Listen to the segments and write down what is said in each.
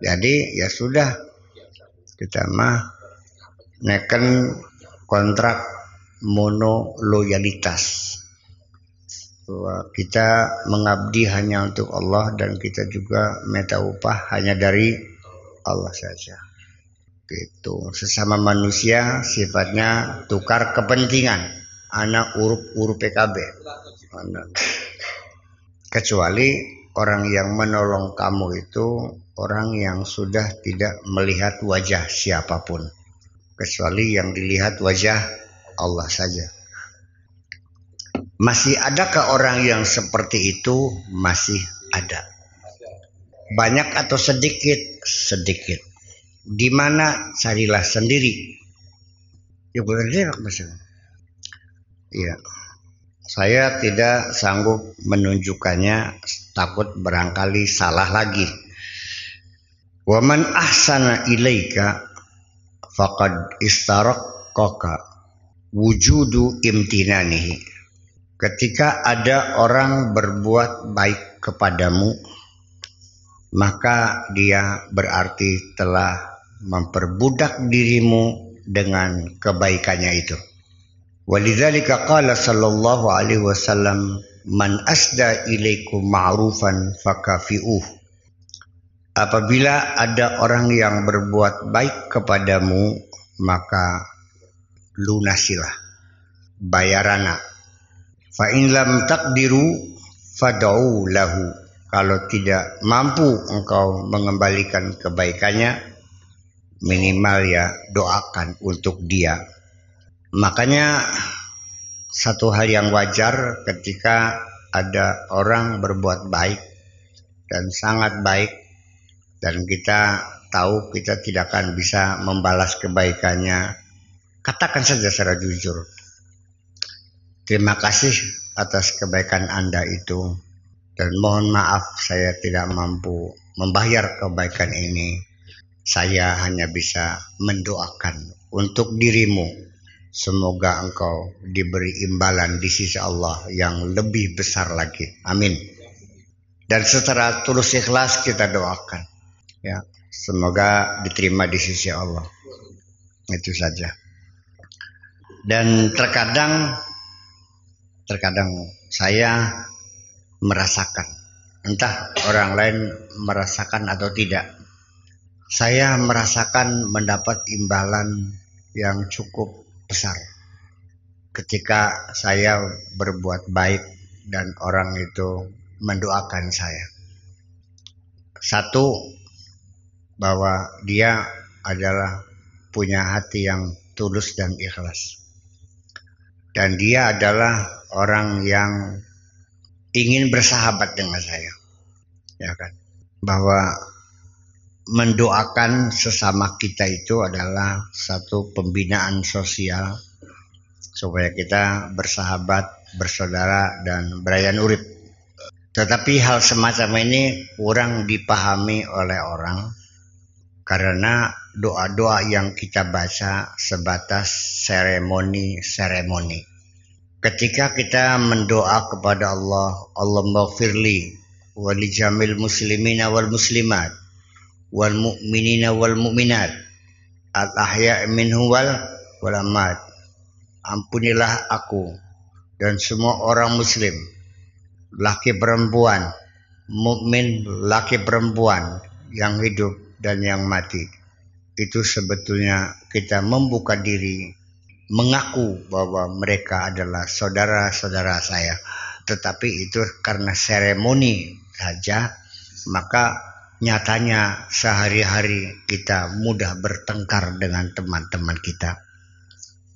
Jadi ya sudah kita mah neken kontrak mono loyalitas bahwa kita mengabdi hanya untuk Allah dan kita juga minta upah hanya dari Allah saja. Gitu. Sesama manusia sifatnya tukar kepentingan. Anak urup-urup PKB. Kecuali orang yang menolong kamu itu orang yang sudah tidak melihat wajah siapa pun. Kecuali yang dilihat wajah Allah saja. Masih adakah orang yang seperti itu? Masih ada. Banyak atau sedikit? Sedikit. Di mana carilah sendiri. Ya benar Iya. Saya tidak sanggup menunjukkannya takut barangkali salah lagi. Waman ahsana ilaika faqad istaraqqaka wujudu imtinanihi Ketika ada orang berbuat baik kepadamu, maka dia berarti telah memperbudak dirimu dengan kebaikannya itu. Walidzalika qala sallallahu alaihi wasallam man asda ilaikum ma'rufan fakafi'uh. Apabila ada orang yang berbuat baik kepadamu, maka lunasilah bayarana Fa in lam takdiru fad'u lahu. Kalau tidak mampu engkau mengembalikan kebaikannya, minimal ya doakan untuk dia. Makanya satu hal yang wajar ketika ada orang berbuat baik dan sangat baik dan kita tahu kita tidak akan bisa membalas kebaikannya katakan saja secara jujur Terima kasih atas kebaikan Anda itu dan mohon maaf saya tidak mampu membayar kebaikan ini. Saya hanya bisa mendoakan untuk dirimu. Semoga engkau diberi imbalan di sisi Allah yang lebih besar lagi. Amin. Dan secara tulus ikhlas kita doakan. Ya, semoga diterima di sisi Allah. Itu saja. Dan terkadang terkadang saya merasakan entah orang lain merasakan atau tidak saya merasakan mendapat imbalan yang cukup besar. Ketika saya berbuat baik dan orang itu mendoakan saya. Satu bahwa dia adalah punya hati yang tulus dan ikhlas. Dan dia adalah orang yang ingin bersahabat dengan saya. Ya kan? Bahwa mendoakan sesama kita itu adalah satu pembinaan sosial supaya kita bersahabat, bersaudara dan berayan urip. Tetapi hal semacam ini kurang dipahami oleh orang karena doa-doa yang kita baca sebatas seremoni-seremoni. Ketika kita mendoa kepada Allah, Allah maghfirli wa jamil muslimina wal muslimat wal mu'minina wal mu'minat al ahya minhu wal wal amat. Ampunilah aku dan semua orang muslim, laki perempuan, mukmin laki perempuan yang hidup dan yang mati. Itu sebetulnya kita membuka diri mengaku bahwa mereka adalah saudara-saudara saya. Tetapi itu karena seremoni saja, maka nyatanya sehari-hari kita mudah bertengkar dengan teman-teman kita.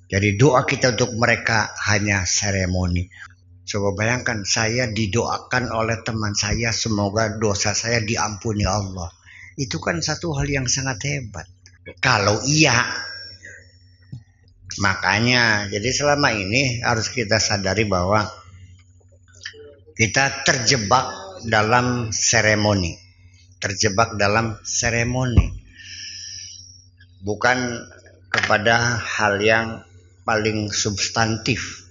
Jadi doa kita untuk mereka hanya seremoni. Coba bayangkan saya didoakan oleh teman saya semoga dosa saya diampuni Allah. Itu kan satu hal yang sangat hebat. Kalau iya, makanya jadi selama ini harus kita sadari bahwa kita terjebak dalam seremoni, terjebak dalam seremoni, bukan kepada hal yang paling substantif.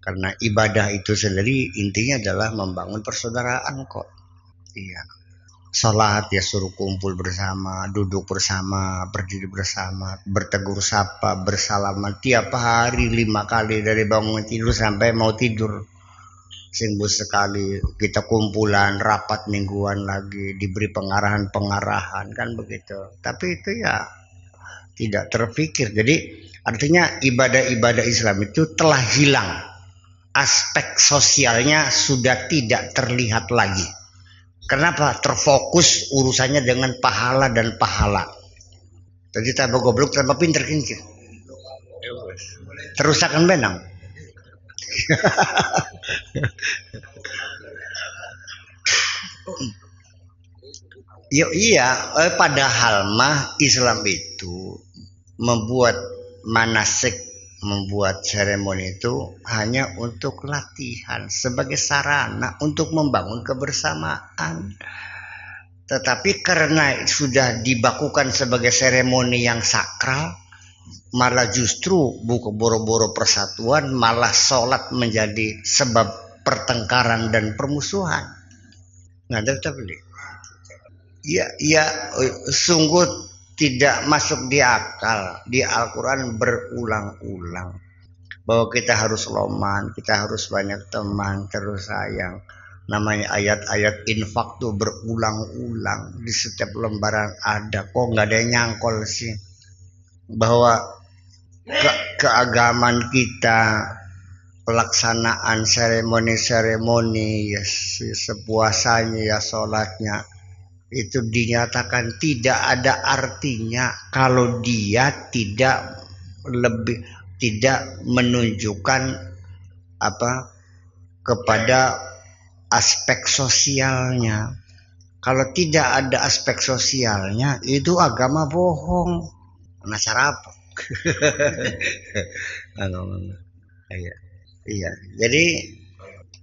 Karena ibadah itu sendiri intinya adalah membangun persaudaraan kok. Iya Salat ya suruh kumpul bersama, duduk bersama, berdiri bersama, bertegur sapa, bersalaman tiap hari lima kali dari bangun tidur sampai mau tidur. Sembuh sekali kita kumpulan rapat mingguan lagi diberi pengarahan-pengarahan kan begitu. Tapi itu ya tidak terpikir. Jadi artinya ibadah-ibadah Islam itu telah hilang. Aspek sosialnya sudah tidak terlihat lagi Kenapa? Terfokus urusannya dengan pahala dan pahala. Jadi tambah goblok tambah pinter kincir. Terus akan benang. Yo iya, eh, padahal mah Islam itu membuat manasik membuat seremoni itu hanya untuk latihan sebagai sarana untuk membangun kebersamaan. Tetapi karena sudah dibakukan sebagai seremoni yang sakral, malah justru buku boro-boro persatuan, malah sholat menjadi sebab pertengkaran dan permusuhan. Nah, tapi ya, ya sungguh tidak masuk di akal di Al-Quran berulang-ulang. Bahwa kita harus loman kita harus banyak teman terus sayang. Namanya ayat-ayat infak tuh berulang-ulang di setiap lembaran ada. Kok nggak ada yang nyangkol sih bahwa ke keagamaan kita pelaksanaan seremoni-seremoni ya sepuasanya ya sholatnya itu dinyatakan tidak ada artinya kalau dia tidak lebih tidak menunjukkan apa kepada aspek sosialnya. Kalau tidak ada aspek sosialnya itu agama bohong masalah apa iya iya jadi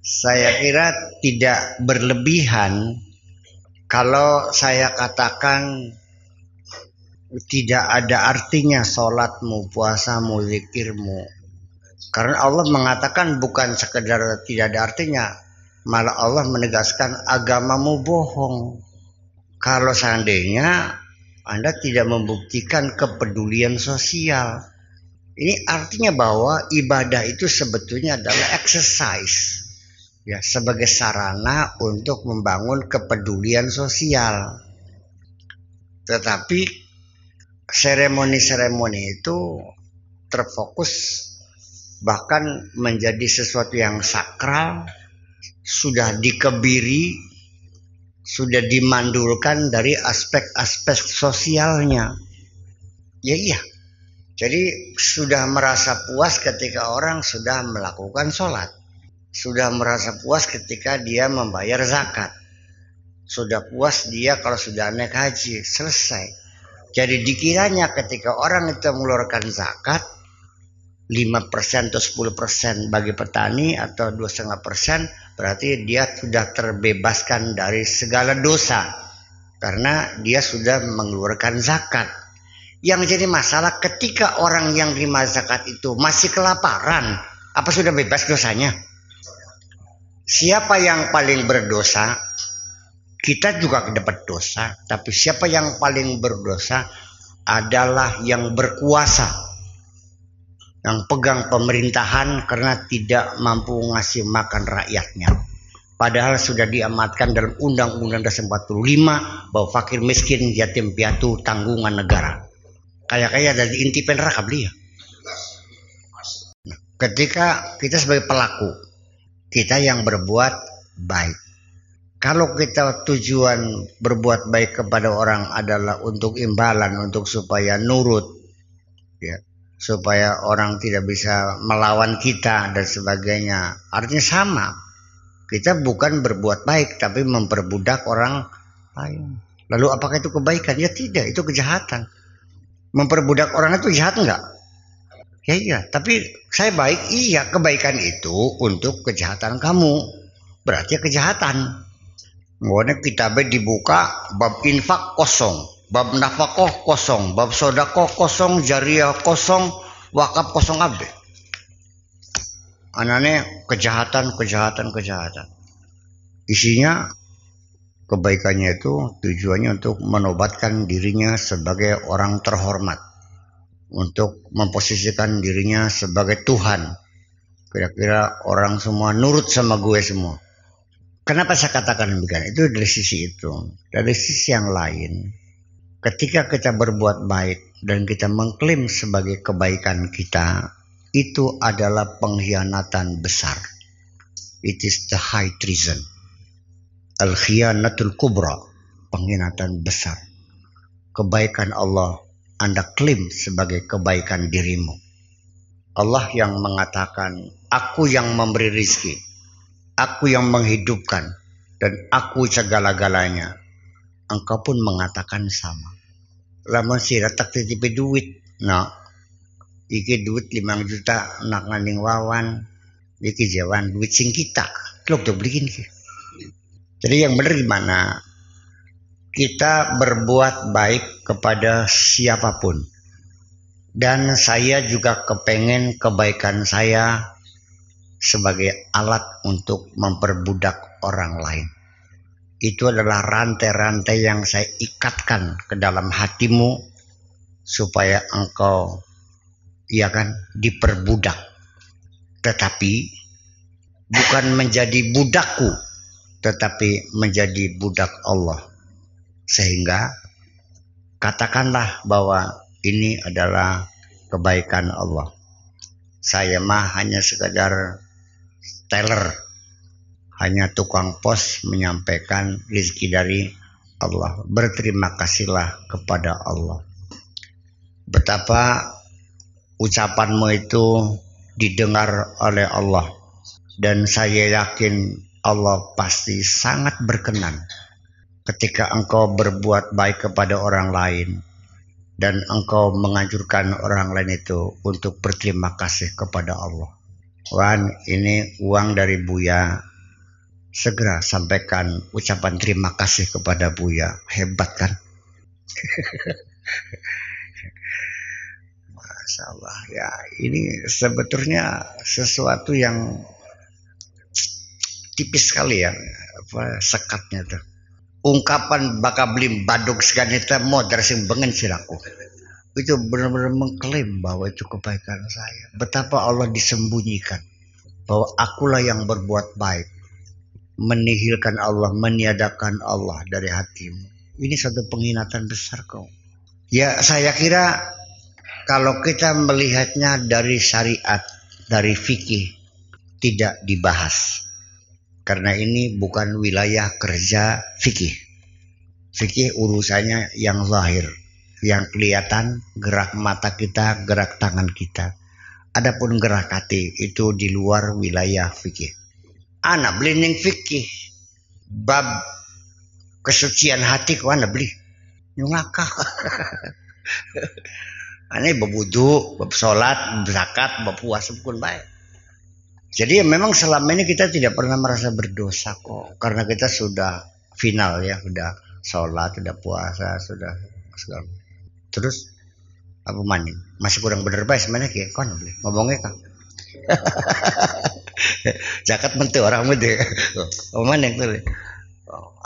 saya kira tidak berlebihan kalau saya katakan tidak ada artinya sholatmu, puasamu, zikirmu. Karena Allah mengatakan bukan sekedar tidak ada artinya, malah Allah menegaskan agamamu bohong. Kalau seandainya Anda tidak membuktikan kepedulian sosial, ini artinya bahwa ibadah itu sebetulnya adalah exercise ya sebagai sarana untuk membangun kepedulian sosial. Tetapi seremoni-seremoni itu terfokus bahkan menjadi sesuatu yang sakral sudah dikebiri sudah dimandulkan dari aspek-aspek sosialnya. Ya iya. Jadi sudah merasa puas ketika orang sudah melakukan sholat sudah merasa puas ketika dia membayar zakat. Sudah puas dia kalau sudah naik haji, selesai. Jadi dikiranya ketika orang itu mengeluarkan zakat, 5% atau 10% bagi petani atau 2,5% berarti dia sudah terbebaskan dari segala dosa karena dia sudah mengeluarkan zakat. Yang jadi masalah ketika orang yang terima zakat itu masih kelaparan, apa sudah bebas dosanya? siapa yang paling berdosa kita juga dapat dosa tapi siapa yang paling berdosa adalah yang berkuasa yang pegang pemerintahan karena tidak mampu ngasih makan rakyatnya. Padahal sudah diamatkan dalam Undang-Undang Dasar 45 bahwa fakir miskin yatim piatu tanggungan negara. Kayak-kayak dari inti neraka beliau nah, ketika kita sebagai pelaku kita yang berbuat baik. Kalau kita tujuan berbuat baik kepada orang adalah untuk imbalan, untuk supaya nurut, ya, supaya orang tidak bisa melawan kita dan sebagainya. Artinya sama. Kita bukan berbuat baik, tapi memperbudak orang lain. Lalu apakah itu kebaikan? Ya tidak, itu kejahatan. Memperbudak orang itu jahat enggak? Ya iya, tapi saya baik. Iya, kebaikan itu untuk kejahatan kamu. Berarti kejahatan. Ngone kitabnya dibuka bab infak kosong, bab nafkah kosong, bab sodako kosong, jariah kosong, wakaf kosong abe. Anane kejahatan, kejahatan, kejahatan. Isinya kebaikannya itu tujuannya untuk menobatkan dirinya sebagai orang terhormat. Untuk memposisikan dirinya sebagai Tuhan. Kira-kira orang semua nurut sama gue semua. Kenapa saya katakan demikian? Itu dari sisi itu. Dari sisi yang lain ketika kita berbuat baik dan kita mengklaim sebagai kebaikan kita itu adalah pengkhianatan besar it is the high treason al-khiyanatul kubra, pengkhianatan besar. Kebaikan Allah Anda klaim sebagai kebaikan dirimu. Allah yang mengatakan, aku yang memberi rizki, aku yang menghidupkan, dan aku segala-galanya. Engkau pun mengatakan sama. Lamun sira tak titipi duit, no. Iki duit 5 juta nak nganding wawan, iki jawan duit sing kita. Lok tuh beliin. Jadi yang benar gimana? Kita berbuat baik kepada siapa pun. Dan saya juga kepengen kebaikan saya sebagai alat untuk memperbudak orang lain. Itu adalah rantai-rantai yang saya ikatkan ke dalam hatimu supaya engkau ya kan diperbudak. Tetapi bukan menjadi budakku tetapi menjadi budak Allah. Sehingga katakanlah bahwa ini adalah kebaikan Allah. Saya mah hanya sekadar teller, hanya tukang pos menyampaikan rezeki dari Allah. Berterima kasihlah kepada Allah. Betapa ucapanmu itu didengar oleh Allah dan saya yakin Allah pasti sangat berkenan ketika engkau berbuat baik kepada orang lain dan engkau menganjurkan orang lain itu untuk berterima kasih kepada Allah. Wan, ini uang dari Buya. Segera sampaikan ucapan terima kasih kepada Buya. Hebat kan? Masya Allah. Ya, ini sebetulnya sesuatu yang tipis sekali ya apa sekatnya tuh ungkapan bakal beli baduk itu modar sing bengen siraku itu benar-benar mengklaim bahwa itu kebaikan saya betapa Allah disembunyikan bahwa akulah yang berbuat baik menihilkan Allah meniadakan Allah dari hatimu ini satu penghinaan besar kau ya saya kira kalau kita melihatnya dari syariat dari fikih tidak dibahas karena ini bukan wilayah kerja fikih. Fikih urusannya yang lahir, yang kelihatan gerak mata kita, gerak tangan kita. Adapun gerak hati itu di luar wilayah fikih. Anak beli neng fikih. Bab kesucian hati kau anak beli. Nyungakah. Ini bebudu, bab sholat, zakat, bab puasa pun baik. Jadi memang selama ini kita tidak pernah merasa berdosa kok karena kita sudah final ya, sudah sholat, sudah puasa, sudah segala. Terus apa mani? Masih kurang bener baik sebenarnya kayak kon ngomongnya kan. Jakat mentu orang mentu. Apa mana tuh?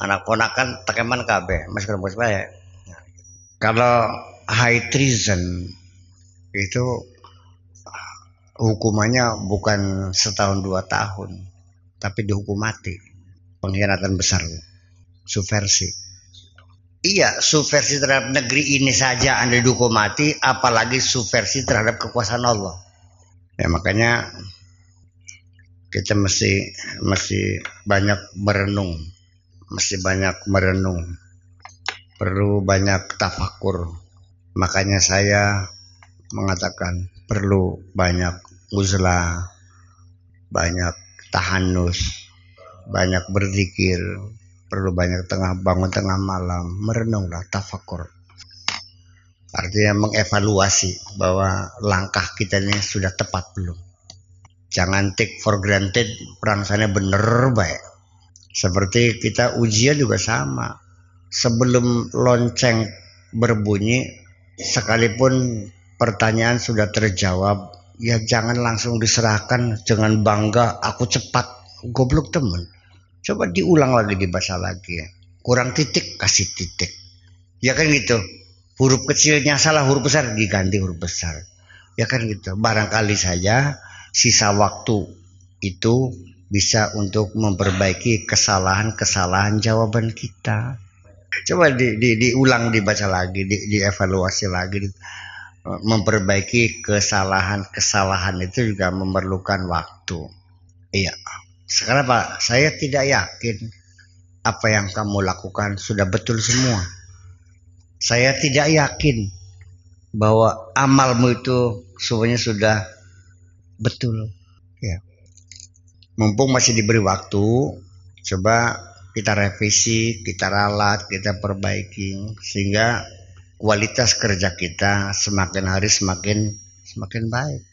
Anak ponakan tekeman kabe, masih kurang baik. Kalau high treason itu hukumannya bukan setahun dua tahun, tapi dihukum mati. Pengkhianatan besar, subversi. Iya, subversi terhadap negeri ini saja Anda dihukum mati, apalagi subversi terhadap kekuasaan Allah. Ya makanya kita mesti mesti banyak merenung, mesti banyak merenung, perlu banyak tafakur. Makanya saya mengatakan perlu banyak uzlah, banyak tahanus, banyak berzikir, perlu banyak tengah bangun tengah malam, merenunglah tafakur. Artinya mengevaluasi bahwa langkah kita ini sudah tepat belum. Jangan take for granted perangsannya bener baik. Seperti kita ujian juga sama. Sebelum lonceng berbunyi, sekalipun pertanyaan sudah terjawab, ya jangan langsung diserahkan. Dengan bangga aku cepat. Goblok temen. Coba diulang lagi dibaca lagi ya. Kurang titik kasih titik. Ya kan gitu. Huruf kecilnya salah huruf besar diganti huruf besar. Ya kan gitu. Barangkali saja sisa waktu itu bisa untuk memperbaiki kesalahan-kesalahan jawaban kita. Coba di, di, diulang dibaca lagi di, dievaluasi lagi. Memperbaiki kesalahan-kesalahan itu juga memerlukan waktu. Iya. Sekarang Pak saya tidak yakin apa yang kamu lakukan sudah betul semua. Saya tidak yakin bahwa amalmu itu semuanya sudah betul. Ya. Mumpung masih diberi waktu, coba kita revisi, kita ralat, kita perbaiki sehingga kualitas kerja kita semakin hari semakin semakin baik.